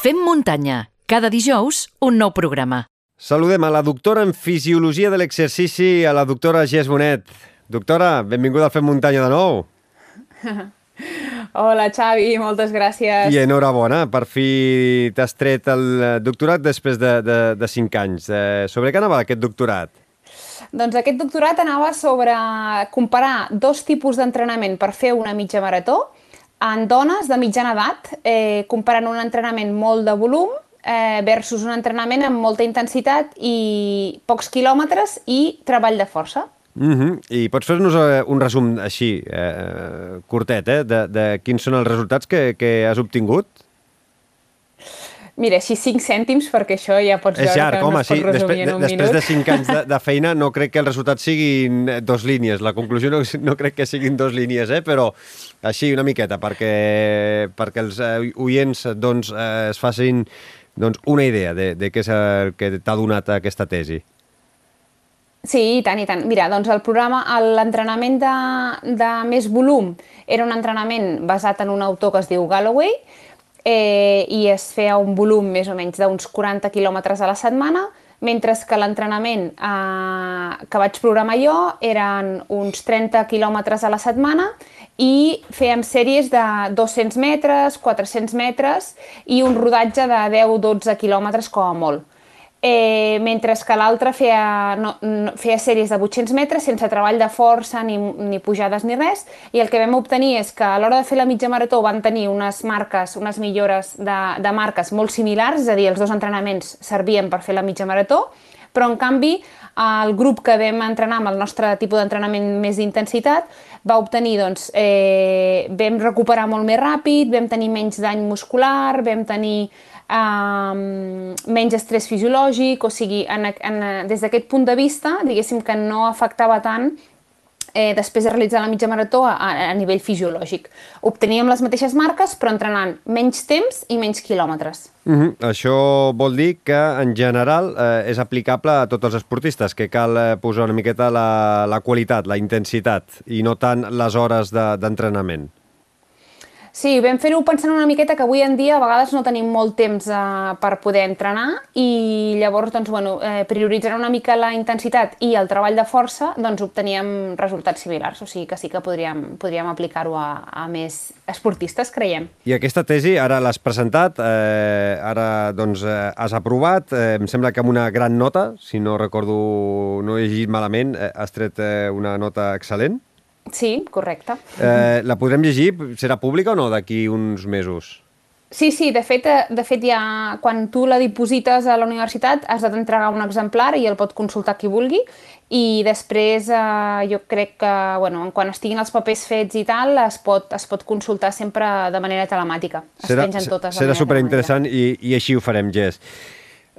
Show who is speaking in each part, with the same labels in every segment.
Speaker 1: Fem muntanya. Cada dijous, un nou programa.
Speaker 2: Saludem a la doctora en Fisiologia de l'Exercici, a la doctora Gés Bonet. Doctora, benvinguda al Fem Muntanya de nou.
Speaker 3: Hola, Xavi, moltes gràcies.
Speaker 2: I enhorabona, per fi t'has tret el doctorat després de, de, de cinc anys. Eh, sobre què anava aquest doctorat?
Speaker 3: Doncs aquest doctorat anava sobre comparar dos tipus d'entrenament per fer una mitja marató en dones de mitjana edat, eh, comparant un entrenament molt de volum eh, versus un entrenament amb molta intensitat i pocs quilòmetres i treball de força.
Speaker 2: Mm -hmm. I pots fer-nos eh, un resum així, eh, curtet, eh, de, de quins són els resultats que, que has obtingut?
Speaker 3: Mira, així 5 cèntims, perquè això ja pots
Speaker 2: és
Speaker 3: veure
Speaker 2: llarg,
Speaker 3: que no
Speaker 2: home,
Speaker 3: es pot
Speaker 2: sí.
Speaker 3: resumir
Speaker 2: Després,
Speaker 3: en un
Speaker 2: després
Speaker 3: minut.
Speaker 2: de 5 anys de, de feina no crec que el resultat siguin dos línies. La conclusió no, no crec que siguin dos línies, eh? però així una miqueta, perquè, perquè els eh, oients doncs, eh, es facin doncs, una idea de, de què és el que t'ha donat aquesta tesi.
Speaker 3: Sí, i tant, i tant. Mira, doncs el programa, l'entrenament de, de més volum era un entrenament basat en un autor que es diu Galloway eh, i es feia un volum més o menys d'uns 40 quilòmetres a la setmana, mentre que l'entrenament eh, que vaig programar jo eren uns 30 quilòmetres a la setmana i fèiem sèries de 200 metres, 400 metres i un rodatge de 10-12 quilòmetres com a molt eh, mentre que l'altre feia, no, no, feia sèries de 800 metres sense treball de força, ni, ni pujades ni res, i el que vam obtenir és que a l'hora de fer la mitja marató van tenir unes marques, unes millores de, de marques molt similars, és a dir, els dos entrenaments servien per fer la mitja marató, però en canvi el grup que vam entrenar amb el nostre tipus d'entrenament més d'intensitat va obtenir, doncs, eh, vam recuperar molt més ràpid, vam tenir menys dany muscular, vam tenir um, menys estrès fisiològic, o sigui, en, en, des d'aquest punt de vista, diguéssim que no afectava tant eh, després de realitzar la mitja marató a, a nivell fisiològic. Obteníem les mateixes marques, però entrenant menys temps i menys quilòmetres.
Speaker 2: Mm -hmm. Això vol dir que, en general, eh, és aplicable a tots els esportistes, que cal eh, posar una miqueta la, la qualitat, la intensitat, i no tant les hores d'entrenament. De,
Speaker 3: Sí, vam fer-ho pensant una miqueta que avui en dia a vegades no tenim molt temps eh, per poder entrenar i llavors doncs, bueno, eh, prioritzant una mica la intensitat i el treball de força doncs obteníem resultats similars, o sigui que sí que podríem, podríem aplicar-ho a, a més esportistes, creiem.
Speaker 2: I aquesta tesi ara l'has presentat, eh, ara doncs eh, has aprovat, eh, em sembla que amb una gran nota, si no recordo, no he llegit malament, eh, has tret eh, una nota excel·lent.
Speaker 3: Sí, correcte.
Speaker 2: Eh, la podrem llegir? Serà pública o no d'aquí uns mesos?
Speaker 3: Sí, sí, de fet, eh, de fet ja quan tu la diposites a la universitat has d'entregar un exemplar i el pot consultar qui vulgui i després eh, jo crec que bueno, quan estiguin els papers fets i tal es pot, es pot consultar sempre de manera telemàtica. Es
Speaker 2: serà,
Speaker 3: pengen totes
Speaker 2: serà superinteressant i, i així ho farem, Jess.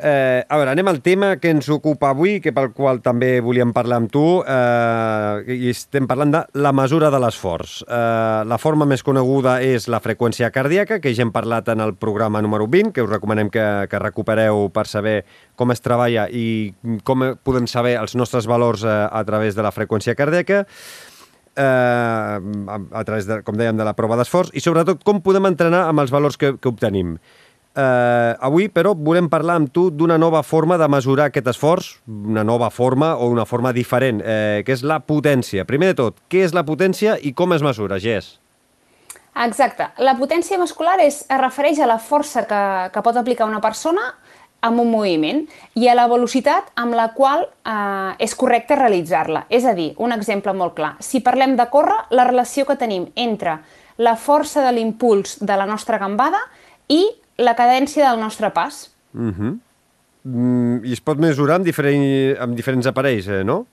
Speaker 2: Eh, a veure, anem al tema que ens ocupa avui, que pel qual també volíem parlar amb tu, eh, i estem parlant de la mesura de l'esforç. Eh, la forma més coneguda és la freqüència cardíaca, que ja hem parlat en el programa número 20, que us recomanem que, que recupereu per saber com es treballa i com podem saber els nostres valors eh, a través de la freqüència cardíaca, eh, a, a través, de, com dèiem, de la prova d'esforç, i sobretot com podem entrenar amb els valors que, que obtenim. Eh, avui, però, volem parlar amb tu d'una nova forma de mesurar aquest esforç, una nova forma o una forma diferent, eh, que és la potència. Primer de tot, què és la potència i com es mesura, Gés?
Speaker 3: Exacte. La potència muscular és, es refereix a la força que, que pot aplicar una persona amb un moviment i a la velocitat amb la qual eh, és correcte realitzar-la. És a dir, un exemple molt clar. Si parlem de córrer, la relació que tenim entre la força de l'impuls de la nostra gambada i la cadència del nostre pas.
Speaker 2: Uh -huh. mm, I es pot mesurar amb, diferent, amb diferents aparells, eh, no?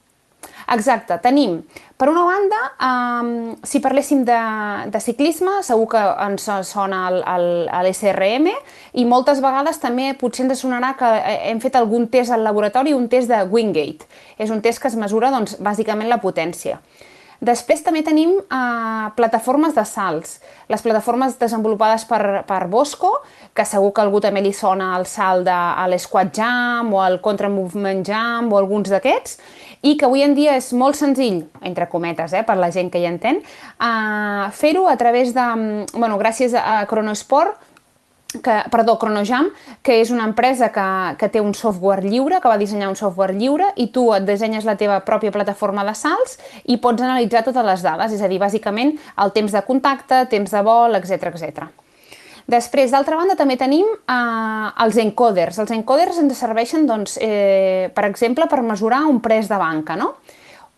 Speaker 3: Exacte. Tenim, per una banda, um, si parléssim de, de ciclisme, segur que ens sona l'SRM i moltes vegades també potser ens sonarà que hem fet algun test al laboratori, un test de Wingate. És un test que es mesura, doncs, bàsicament la potència. Després també tenim uh, plataformes de salts, les plataformes desenvolupades per, per Bosco, que segur que algú també li sona el salt de l'Squat Jump o el Contra Movement Jump o alguns d'aquests, i que avui en dia és molt senzill, entre cometes, eh, per la gent que hi entén, uh, fer-ho a través de, bueno, gràcies a Cronosport, que, perdó, Chronojam, que és una empresa que, que té un software lliure, que va dissenyar un software lliure, i tu et dissenyes la teva pròpia plataforma de salts i pots analitzar totes les dades, és a dir, bàsicament el temps de contacte, temps de vol, etc etc. Després, d'altra banda, també tenim eh, els encoders. Els encoders ens serveixen, doncs, eh, per exemple, per mesurar un pres de banca, no?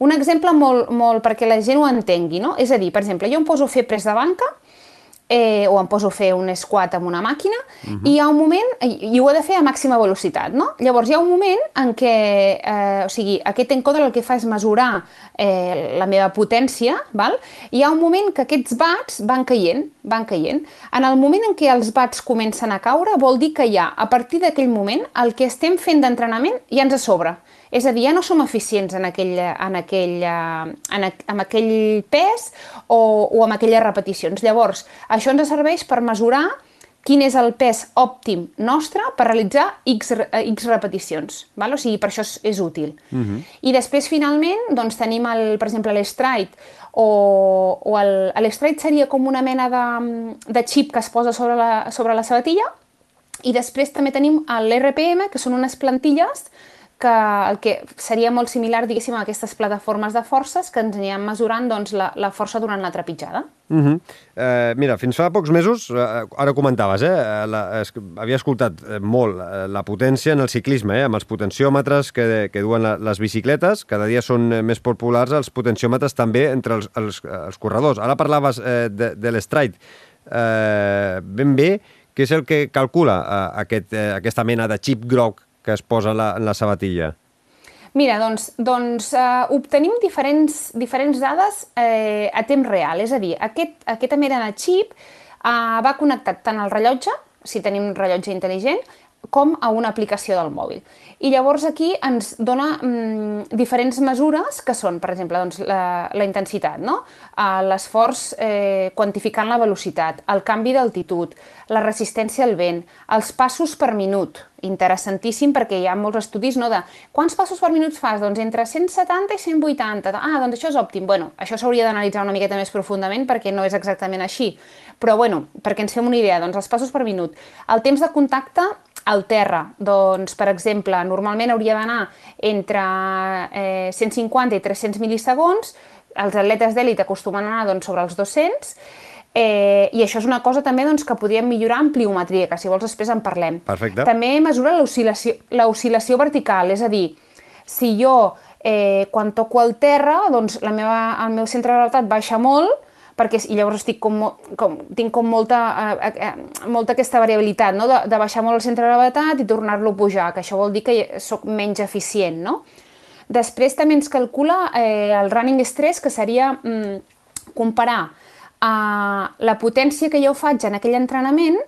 Speaker 3: Un exemple molt, molt perquè la gent ho entengui, no? És a dir, per exemple, jo em poso a fer pres de banca eh, o em poso a fer un squat amb una màquina, uh -huh. i hi ha un moment, i, i ho he de fer a màxima velocitat, no? Llavors hi ha un moment en què, eh, o sigui, aquest encoder el que fa és mesurar eh, la meva potència, val? i hi ha un moment que aquests bats van caient, van caient. En el moment en què els bats comencen a caure, vol dir que ja, a partir d'aquell moment, el que estem fent d'entrenament ja ens a sobre. És a dir, ja no som eficients en aquell, en aquell, en, en aquell pes o, o amb aquelles repeticions. Llavors, això ens serveix per mesurar quin és el pes òptim nostre per realitzar X, X repeticions. Val? O sigui, per això és, és útil. Uh mhm. -huh. I després, finalment, doncs, tenim, el, per exemple, l'estride, o, o l'estride seria com una mena de, de xip que es posa sobre la, sobre la sabatilla, i després també tenim l'RPM, que són unes plantilles que el que seria molt similar, diguéssim, a aquestes plataformes de forces que ens aniran mesurant doncs, la, la força durant la trepitjada.
Speaker 2: Uh -huh. eh, mira, fins fa pocs mesos, eh, ara comentaves, eh, la, es, havia escoltat eh, molt eh, la potència en el ciclisme, eh, amb els potenciòmetres que, que duen la, les bicicletes, cada dia són eh, més populars els potenciòmetres també entre els, els, els corredors. Ara parlaves eh, de, de l'Stride. Eh, ben bé, què és el que calcula eh, aquest, eh, aquesta mena de xip groc que es posa la, la sabatilla?
Speaker 3: Mira, doncs, doncs eh, obtenim diferents, diferents dades eh, a temps real, és a dir, aquest, aquesta mera de xip eh, va connectat tant al rellotge, si tenim un rellotge intel·ligent, com a una aplicació del mòbil. I llavors aquí ens dona mm, diferents mesures que són, per exemple, doncs, la, la intensitat, no? l'esforç eh, quantificant la velocitat, el canvi d'altitud, la resistència al vent, els passos per minut, interessantíssim perquè hi ha molts estudis no, de quants passos per minut fas? Doncs entre 170 i 180. Ah, doncs això és òptim. Bueno, això s'hauria d'analitzar una miqueta més profundament perquè no és exactament així. Però bueno, perquè ens fem una idea, doncs els passos per minut. El temps de contacte al terra, doncs, per exemple, normalment hauria d'anar entre eh, 150 i 300 mil·lisegons, els atletes d'èlit acostumen a anar doncs, sobre els 200, eh, i això és una cosa també doncs, que podríem millorar en pliometria, que si vols després en parlem.
Speaker 2: Perfecte.
Speaker 3: També mesura l'oscil·lació vertical, és a dir, si jo eh, quan toco el terra, doncs la meva, el meu centre de gravetat baixa molt, perquè i llavors estic com, com, tinc com molta, eh, eh, molta aquesta variabilitat, no? de, de baixar molt el centre de gravetat i tornar-lo a pujar, que això vol dir que sóc menys eficient. No? Després també ens calcula eh, el running stress, que seria mm, comparar eh, la potència que jo faig en aquell entrenament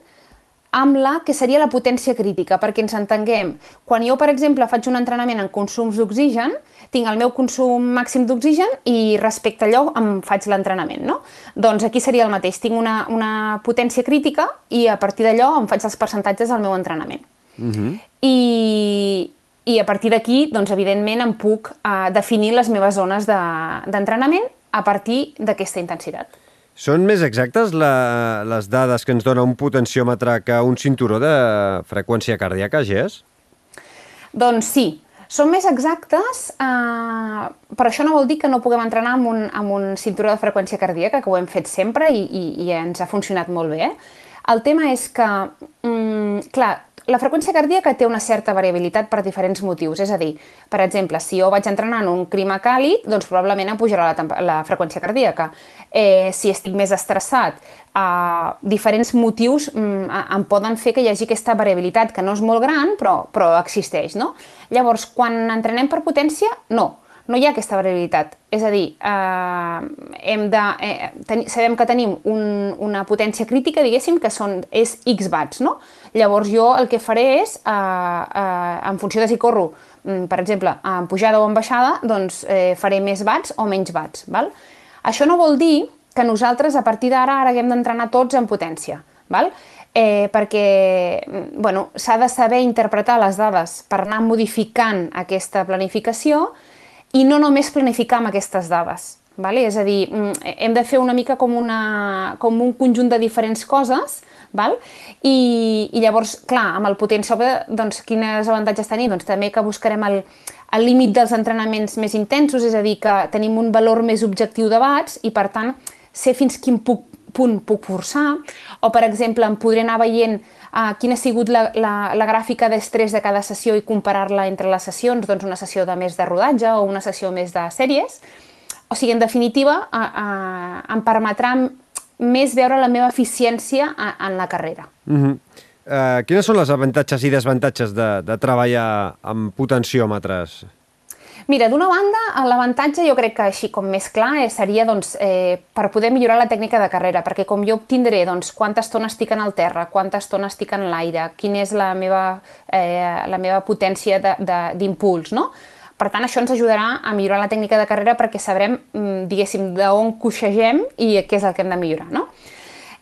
Speaker 3: amb la que seria la potència crítica, perquè ens entenguem. Quan jo, per exemple, faig un entrenament en consums d'oxigen, tinc el meu consum màxim d'oxigen i respecte a allò em faig l'entrenament, no? Doncs aquí seria el mateix, tinc una, una potència crítica i a partir d'allò em faig els percentatges del meu entrenament. Uh mhm. -huh. I, I a partir d'aquí, doncs, evidentment, em puc uh, definir les meves zones d'entrenament de, a partir d'aquesta intensitat.
Speaker 2: Són més exactes la, les dades que ens dona un potenciòmetre que un cinturó de freqüència cardíaca, Gés?
Speaker 3: Doncs sí, són més exactes, eh, però això no vol dir que no puguem entrenar amb un, amb un cinturó de freqüència cardíaca, que ho hem fet sempre i, i, i ens ha funcionat molt bé. El tema és que, mm, clar, la freqüència cardíaca té una certa variabilitat per diferents motius, és a dir, per exemple, si jo vaig entrenar en un clima càlid, doncs probablement em pujarà la, la freqüència cardíaca. Eh, si estic més estressat, eh, diferents motius mm, em poden fer que hi hagi aquesta variabilitat, que no és molt gran, però, però existeix, no? Llavors, quan entrenem per potència, no, no hi ha aquesta variabilitat. És a dir, eh, hem de, eh, sabem que tenim un, una potència crítica, diguéssim, que són, és X watts, no? Llavors jo el que faré és, eh, eh, en funció de si corro, mm, per exemple, en pujada o en baixada, doncs eh, faré més watts o menys watts. Val? Això no vol dir que nosaltres a partir d'ara ara haguem d'entrenar tots en potència. Val? Eh, perquè mm, bueno, s'ha de saber interpretar les dades per anar modificant aquesta planificació i no només planificar amb aquestes dades. Vale? És a dir, mm, hem de fer una mica com, una, com un conjunt de diferents coses Val? I, I llavors, clar, amb el potenciòmetre, doncs, quins avantatges tenim? Doncs també que buscarem el, el límit dels entrenaments més intensos, és a dir, que tenim un valor més objectiu de watts i, per tant, sé fins quin puc, punt puc forçar, o, per exemple, em podré anar veient uh, quina ha sigut la, la, la gràfica d'estrès de cada sessió i comparar-la entre les sessions, doncs una sessió de més de rodatge o una sessió més de sèries. O sigui, en definitiva, uh, uh, em permetrà més veure la meva eficiència en la carrera.
Speaker 2: Mm -hmm. uh, quines són les avantatges i desvantatges de, de treballar amb potenciòmetres?
Speaker 3: Mira, d'una banda, l'avantatge jo crec que així com més clar eh, seria doncs, eh, per poder millorar la tècnica de carrera, perquè com jo obtindré doncs, quanta estona estic en el terra, quanta estona estic en l'aire, quina és la meva, eh, la meva potència d'impuls, no? Per tant, això ens ajudarà a millorar la tècnica de carrera perquè sabrem, mm, diguéssim, d'on coixegem i què és el que hem de millorar, no?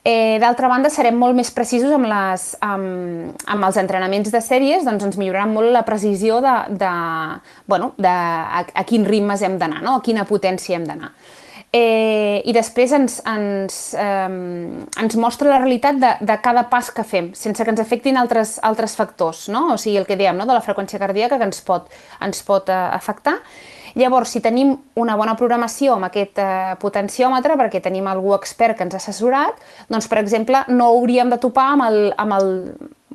Speaker 3: Eh, D'altra banda, serem molt més precisos amb, les, amb, amb els entrenaments de sèries, doncs ens millorarà molt la precisió de, de, bueno, de a, a quins ritmes hem d'anar, no? a quina potència hem d'anar. Eh, I després ens, ens, eh, ens mostra la realitat de, de cada pas que fem, sense que ens afectin altres, altres factors, no? o sigui, el que dèiem, no? de la freqüència cardíaca que ens pot, ens pot eh, afectar. Llavors, si tenim una bona programació amb aquest eh, potenciòmetre, perquè tenim algú expert que ens ha assessorat, doncs, per exemple, no hauríem de topar amb el, amb el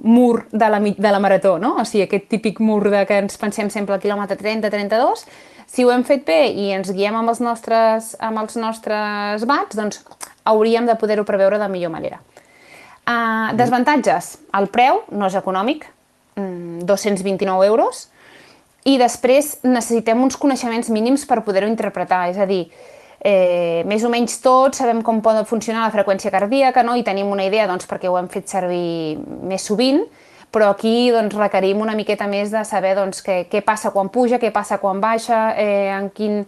Speaker 3: mur de la, de la marató, no? o sigui, aquest típic mur de que ens pensem sempre al quilòmetre 30-32, si ho hem fet bé i ens guiem amb els nostres, amb els nostres bats, doncs hauríem de poder-ho preveure de millor manera. Uh, desvantatges. El preu no és econòmic, 229 mm, euros, i després necessitem uns coneixements mínims per poder-ho interpretar, és a dir, eh, més o menys tots sabem com pot funcionar la freqüència cardíaca no? i tenim una idea doncs, perquè ho hem fet servir més sovint, però aquí doncs, requerim una miqueta més de saber doncs, què, què passa quan puja, què passa quan baixa, eh, en quin,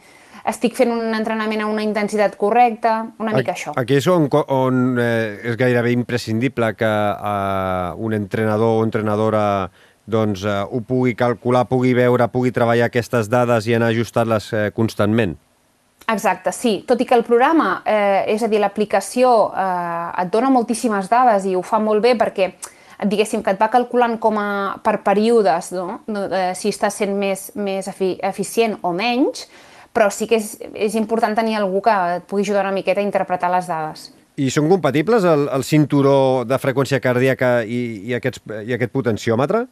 Speaker 3: estic fent un entrenament a una intensitat correcta, una mica
Speaker 2: aquí,
Speaker 3: això.
Speaker 2: Aquí és on, on eh, és gairebé imprescindible que eh, un entrenador o entrenadora doncs, eh, ho pugui calcular, pugui veure, pugui treballar aquestes dades i anar ajustant-les eh, constantment.
Speaker 3: Exacte, sí. Tot i que el programa, eh, és a dir, l'aplicació eh, et dona moltíssimes dades i ho fa molt bé perquè diguéssim, que et va calculant com a, per períodes, no? Eh, si estàs sent més, més efi, eficient o menys, però sí que és, és important tenir algú que et pugui ajudar una miqueta a interpretar les dades.
Speaker 2: I són compatibles el, el cinturó de freqüència cardíaca i, i, aquests, i aquest potenciòmetre?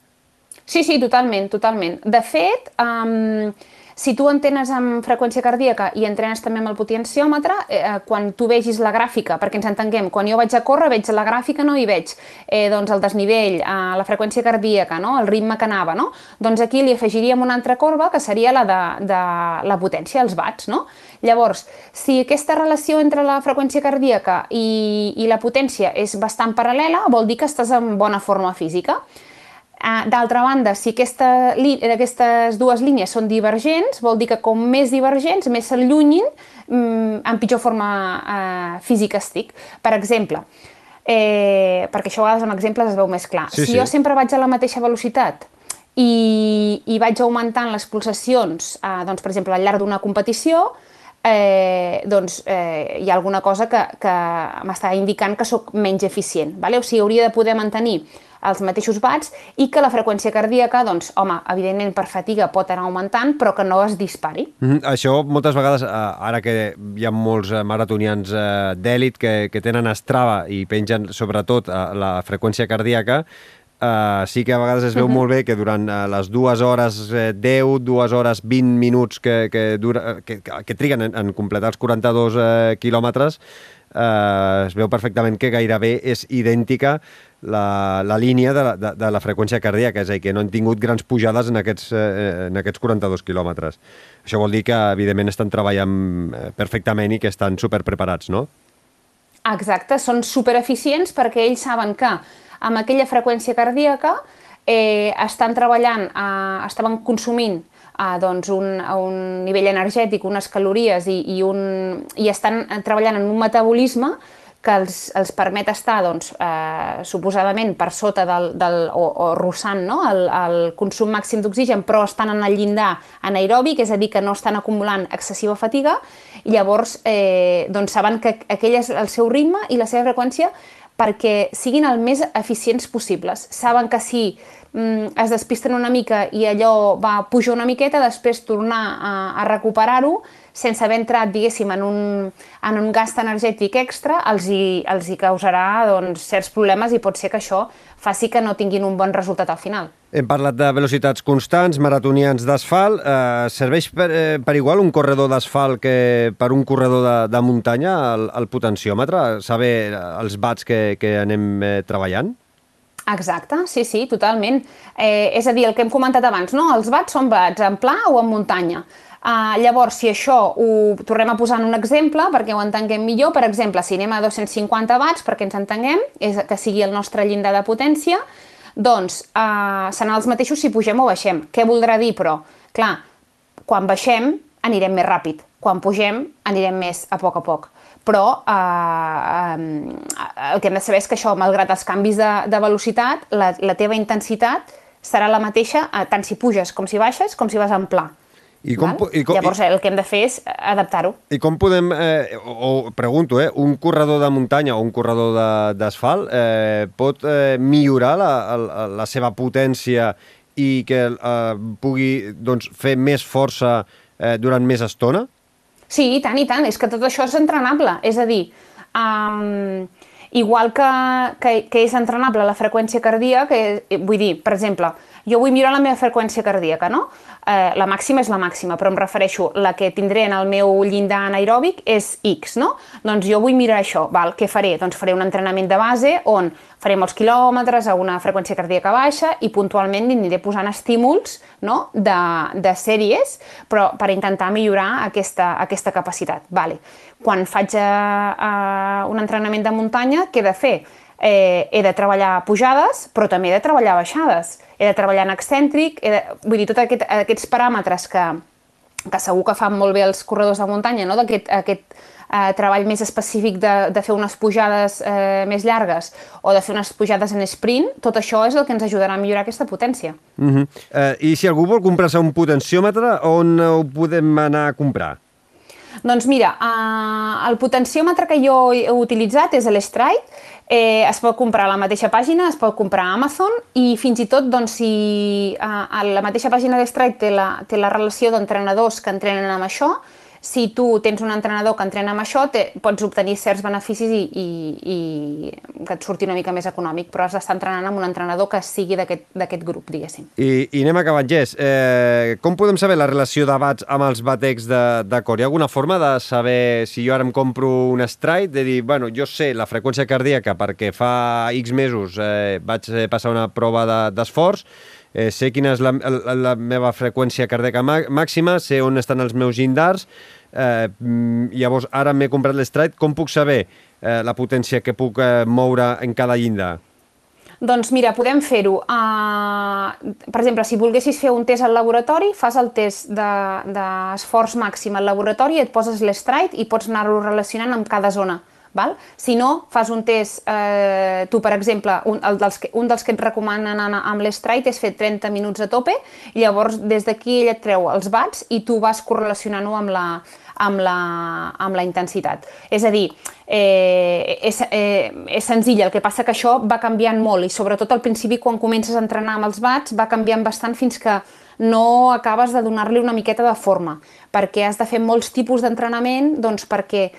Speaker 3: Sí, sí, totalment, totalment. De fet, um, si tu entrenes amb freqüència cardíaca i entrenes també amb el potenciòmetre, eh, eh, quan tu vegis la gràfica, perquè ens entenguem, quan jo vaig a córrer veig la gràfica no, i veig eh, doncs el desnivell, eh, la freqüència cardíaca, no, el ritme que anava, no? doncs aquí li afegiríem una altra corba que seria la de, de la potència, els watts. No? Llavors, si aquesta relació entre la freqüència cardíaca i, i la potència és bastant paral·lela, vol dir que estàs en bona forma física. Ah, d'altra banda, si aquesta, aquestes dues línies són divergents, vol dir que com més divergents, més s'allunyin, mm, en pitjor forma eh, física estic. Per exemple, eh, perquè això a vegades amb exemples es veu més clar.
Speaker 2: Sí,
Speaker 3: si
Speaker 2: sí.
Speaker 3: jo sempre vaig a la mateixa velocitat i, i vaig augmentant les pulsacions, eh, doncs, per exemple, al llarg d'una competició, eh, doncs eh, hi ha alguna cosa que, que m'està indicant que sóc menys eficient. Vale? O sigui, hauria de poder mantenir els mateixos watts i que la freqüència cardíaca, doncs, home, evidentment per fatiga pot anar augmentant, però que no es dispari.
Speaker 2: Mm -hmm. Això moltes vegades, eh, ara que hi ha molts eh, maratonians eh, d'èlit que, que tenen Strava i pengen sobretot la freqüència cardíaca, Uh, sí que a vegades es veu uh -huh. molt bé que durant uh, les dues hores uh, 10, dues hores 20 minuts que, que, dura, que, que triguen en, en completar els 42 uh, quilòmetres, uh, es veu perfectament que gairebé és idèntica la, la línia de la, de, de la freqüència cardíaca, és a dir, que no han tingut grans pujades en aquests, eh, en aquests 42 quilòmetres. Això vol dir que, evidentment, estan treballant eh, perfectament i que estan superpreparats, no?
Speaker 3: Exacte, són supereficients perquè ells saben que amb aquella freqüència cardíaca eh, estan treballant, eh, estaven consumint eh, doncs un, un nivell energètic, unes calories i, i, un, i estan treballant en un metabolisme que els, els permet estar, doncs, eh, suposadament, per sota del, del, o, o rossant no? el, el consum màxim d'oxigen, però estan en el llindar anaeròbic, és a dir, que no estan acumulant excessiva fatiga, i llavors eh, doncs saben que aquell és el seu ritme i la seva freqüència perquè siguin el més eficients possibles. Saben que si mm, es despisten una mica i allò va pujar una miqueta, després tornar a, a recuperar-ho sense haver entrat, diguéssim, en un, en un gast energètic extra, els hi, els hi causarà doncs, certs problemes i pot ser que això faci que no tinguin un bon resultat al final.
Speaker 2: Hem parlat de velocitats constants, maratonians d'asfalt. Eh, serveix per, eh, per igual un corredor d'asfalt que per un corredor de, de muntanya, el, el potenciòmetre? Saber els bats que, que anem eh, treballant?
Speaker 3: Exacte, sí, sí, totalment. Eh, és a dir, el que hem comentat abans, no? els bats són bats en pla o en muntanya. Uh, llavors, si això ho tornem a posar en un exemple perquè ho entenguem millor, per exemple, si anem a 250 watts, perquè ens entenguem, és que sigui el nostre llindar de potència, doncs uh, seran els mateixos si pugem o baixem. Què voldrà dir, però? Clar, quan baixem anirem més ràpid, quan pugem anirem més a poc a poc. Però eh, el que hem de saber és que això, malgrat els canvis de, de velocitat, la, la teva intensitat serà la mateixa eh, tant si puges com si baixes, com si vas en pla. I com, i com, Llavors el que hem de fer és adaptar-ho.
Speaker 2: I com podem, eh, o, o pregunto, eh, un corredor de muntanya o un corredor d'asfalt eh, pot eh, millorar la, la, la seva potència i que eh, pugui doncs, fer més força eh, durant més estona?
Speaker 3: Sí, i tant, i tant. És que tot això és entrenable. És a dir, um, igual que, que, que és entrenable la freqüència cardíaca, que, vull dir, per exemple, jo vull millorar la meva freqüència cardíaca, no? Eh, la màxima és la màxima, però em refereixo, la que tindré en el meu llindar anaeròbic és X, no? Doncs jo vull mirar això, val? Què faré? Doncs faré un entrenament de base on faré molts quilòmetres a una freqüència cardíaca baixa i puntualment aniré posant estímuls no? de, de sèries, però per intentar millorar aquesta, aquesta capacitat. Vale. Quan faig a, eh, a eh, un entrenament de muntanya, què he de fer? eh, he de treballar pujades, però també he de treballar baixades. He de treballar en excèntric, he de, vull dir, tots aquest, aquests paràmetres que, que segur que fan molt bé els corredors de muntanya, no? d'aquest aquest, eh, treball més específic de, de fer unes pujades eh, més llargues o de fer unes pujades en sprint, tot això és el que ens ajudarà a millorar aquesta potència.
Speaker 2: Uh -huh. eh, I si algú vol comprar-se un potenciòmetre, on ho podem anar a comprar?
Speaker 3: Doncs mira, eh, el potenciòmetre que jo he utilitzat és l'Stride, eh, es pot comprar a la mateixa pàgina, es pot comprar a Amazon i fins i tot doncs, si eh, a la mateixa pàgina d'Stride té, la, té la relació d'entrenadors que entrenen amb això, si tu tens un entrenador que entrena amb això, te, pots obtenir certs beneficis i, i, i que et surti una mica més econòmic, però has d'estar entrenant amb un entrenador que sigui d'aquest grup, diguéssim.
Speaker 2: I, i anem acabant, Jess. Eh, com podem saber la relació d'abats amb els batecs de, de cor? Hi ha alguna forma de saber si jo ara em compro un stride, de dir, bueno, jo sé la freqüència cardíaca perquè fa X mesos eh, vaig passar una prova d'esforç, de, eh, sé quina és la, la, la meva freqüència cardíaca màxima, sé on estan els meus llindars, eh, mm, llavors ara m'he comprat l'Stride, com puc saber eh, la potència que puc eh, moure en cada llindar?
Speaker 3: Doncs mira, podem fer-ho. Uh, per exemple, si volguessis fer un test al laboratori, fas el test d'esforç de, màxim al laboratori, et poses l'Stride i pots anar-lo relacionant amb cada zona. Val? Si no, fas un test, eh, tu per exemple, un, el dels que, un dels que et recomanen anar amb l'Stride és fer 30 minuts a tope, llavors des d'aquí ell et treu els bats i tu vas correlacionant-ho amb la, amb la, amb la intensitat. És a dir, eh, és, eh, és senzill, el que passa que això va canviant molt i sobretot al principi quan comences a entrenar amb els bats va canviant bastant fins que no acabes de donar-li una miqueta de forma, perquè has de fer molts tipus d'entrenament doncs perquè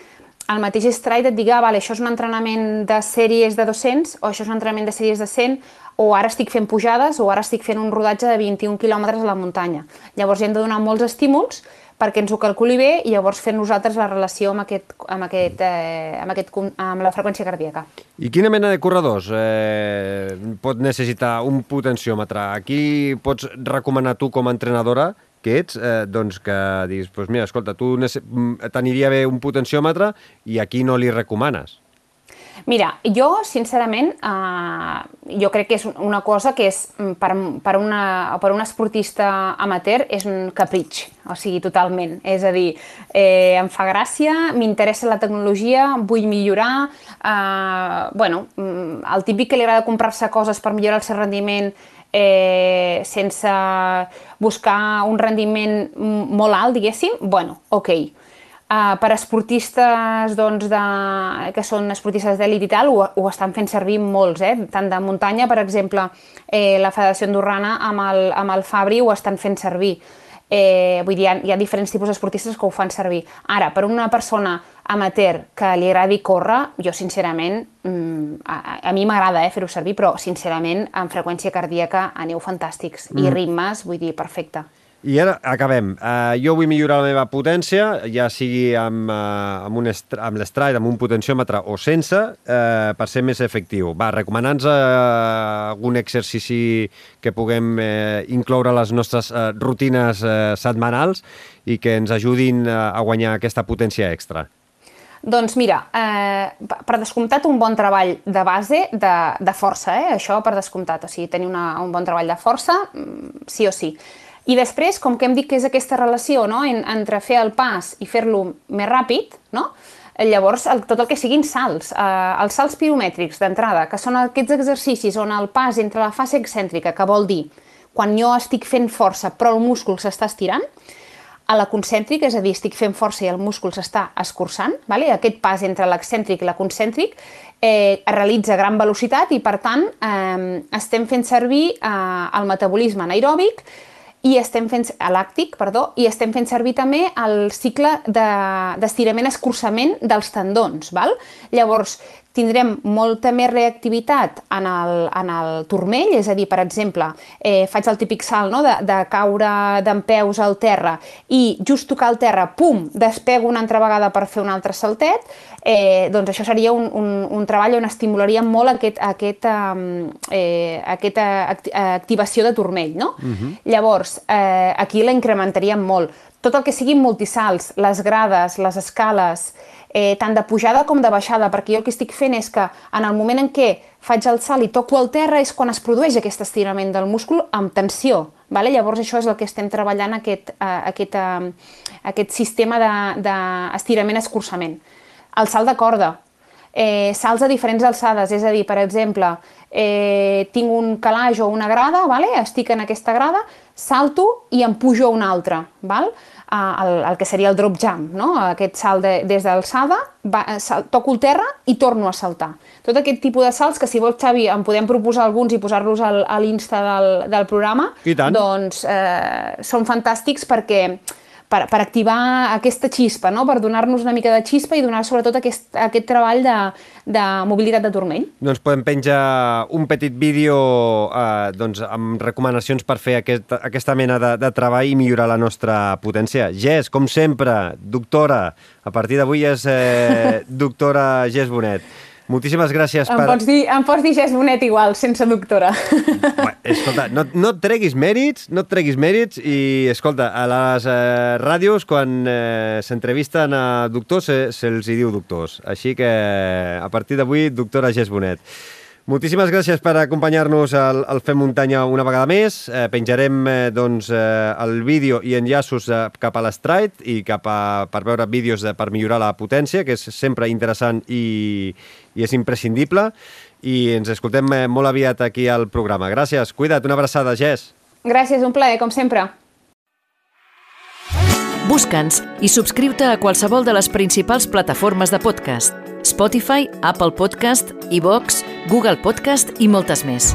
Speaker 3: el mateix Stride et digui, ah, vale, això és un entrenament de sèries de 200 o això és un entrenament de sèries de 100 o ara estic fent pujades o ara estic fent un rodatge de 21 quilòmetres a la muntanya. Llavors hem de donar molts estímuls perquè ens ho calculi bé i llavors fer nosaltres la relació amb, aquest, amb, aquest, eh, amb, aquest, amb la freqüència cardíaca.
Speaker 2: I quina mena de corredors eh, pot necessitar un potenciòmetre? Aquí pots recomanar tu com a entrenadora que ets, eh, doncs que diguis, pues mira, escolta, tu mm, t'aniria bé un potenciòmetre i aquí no li recomanes.
Speaker 3: Mira, jo, sincerament, eh, jo crec que és una cosa que és mm, per, per, una, per un esportista amateur és un capritx, o sigui, totalment. És a dir, eh, em fa gràcia, m'interessa la tecnologia, vull millorar, eh, bueno, mm, el típic que li agrada comprar-se coses per millorar el seu rendiment eh, sense buscar un rendiment molt alt, diguéssim, bueno, ok. Uh, per esportistes doncs, de, que són esportistes d'èlit i tal, ho, ho estan fent servir molts, eh? tant de muntanya, per exemple, eh, la Federació Andorrana amb el, amb el Fabri ho estan fent servir. Eh, vull dir, hi ha, hi ha diferents tipus d'esportistes que ho fan servir. Ara, per una persona amateur que li agradi córrer, jo sincerament, mm, a, a mi m'agrada eh, fer-ho servir, però sincerament amb freqüència cardíaca aneu fantàstics mm. i ritmes, vull dir, perfecte.
Speaker 2: I ara acabem. Uh, jo vull millorar la meva potència, ja sigui amb, uh, amb, un amb l'estride, amb un potenciòmetre o sense, uh, per ser més efectiu. Va, recomana'ns uh, algun exercici que puguem uh, incloure a les nostres uh, rutines uh, setmanals i que ens ajudin uh, a guanyar aquesta potència extra.
Speaker 3: Doncs mira, eh, per descomptat un bon treball de base de, de força, eh? això per descomptat, o sigui, tenir una, un bon treball de força, mm, sí o sí. I després, com que hem dit que és aquesta relació no? en, entre fer el pas i fer-lo més ràpid, no? llavors el, tot el que siguin salts, eh, els salts piromètrics d'entrada, que són aquests exercicis on el pas entre la fase excèntrica, que vol dir quan jo estic fent força però el múscul s'està estirant, a la concèntrica, és a dir, estic fent força i el múscul s'està escurçant, vale? aquest pas entre l'excèntric i la concèntric eh, es realitza a gran velocitat i, per tant, eh, estem fent servir eh, el metabolisme anaeròbic i estem fent, làctic, perdó, i estem fent servir també el cicle d'estirament-escurçament de, dels tendons. Val? Llavors, tindrem molta més reactivitat en el, en el turmell, és a dir, per exemple, eh, faig el típic salt no? de, de caure d'en peus al terra i just tocar el terra, pum, despego una altra vegada per fer un altre saltet, eh, doncs això seria un, un, un treball on estimularia molt aquest, aquest, eh, aquesta activació de turmell. No? Uh mhm. -huh. Llavors, eh, aquí la incrementaríem molt. Tot el que siguin multisalts, les grades, les escales, eh, tant de pujada com de baixada, perquè jo el que estic fent és que en el moment en què faig el salt i toco el terra és quan es produeix aquest estirament del múscul amb tensió. Vale? Llavors això és el que estem treballant, aquest, eh, aquest, eh, aquest sistema d'estirament-escurçament. El salt de corda, eh, salts a diferents alçades, és a dir, per exemple, eh, tinc un calaix o una grada, vale? estic en aquesta grada, salto i em pujo a una altra. Val? El, el que seria el drop jump, no? aquest salt de, des d'alçada, toco el terra i torno a saltar. Tot aquest tipus de salts que si vols, Xavi, en podem proposar alguns i posar-los a l'Insta del, del programa, doncs eh, són fantàstics perquè per, per activar aquesta xispa, no? per donar-nos una mica de xispa i donar sobretot aquest, aquest treball de, de mobilitat de turmell.
Speaker 2: Doncs podem penjar un petit vídeo eh, doncs, amb recomanacions per fer aquest, aquesta mena de, de treball i millorar la nostra potència. Gés, com sempre, doctora, a partir d'avui és eh, doctora Gés Bonet. Moltíssimes gràcies
Speaker 3: em per... Pots dir, em pots dir Gés Bonet igual, sense doctora.
Speaker 2: Bé, escolta, no, no et treguis mèrits, no et treguis mèrits i, escolta, a les eh, ràdios, quan eh, s'entrevisten a doctors, se'ls se hi diu doctors. Així que, a partir d'avui, doctora Gés Bonet. Moltíssimes gràcies per acompanyar-nos al, al Fem Muntanya una vegada més. Eh, penjarem eh, doncs, eh, el vídeo i enllaços eh, cap a l'Stride i cap a, per veure vídeos de, per millorar la potència, que és sempre interessant i, i és imprescindible. I ens escoltem eh, molt aviat aquí al programa. Gràcies. Cuida't. Una abraçada, Jess.
Speaker 3: Gràcies, un plaer, com sempre.
Speaker 1: Busca'ns i subscriu-te a qualsevol de les principals plataformes de podcast Spotify, Apple Podcast, iVox, Google Podcast i moltes més.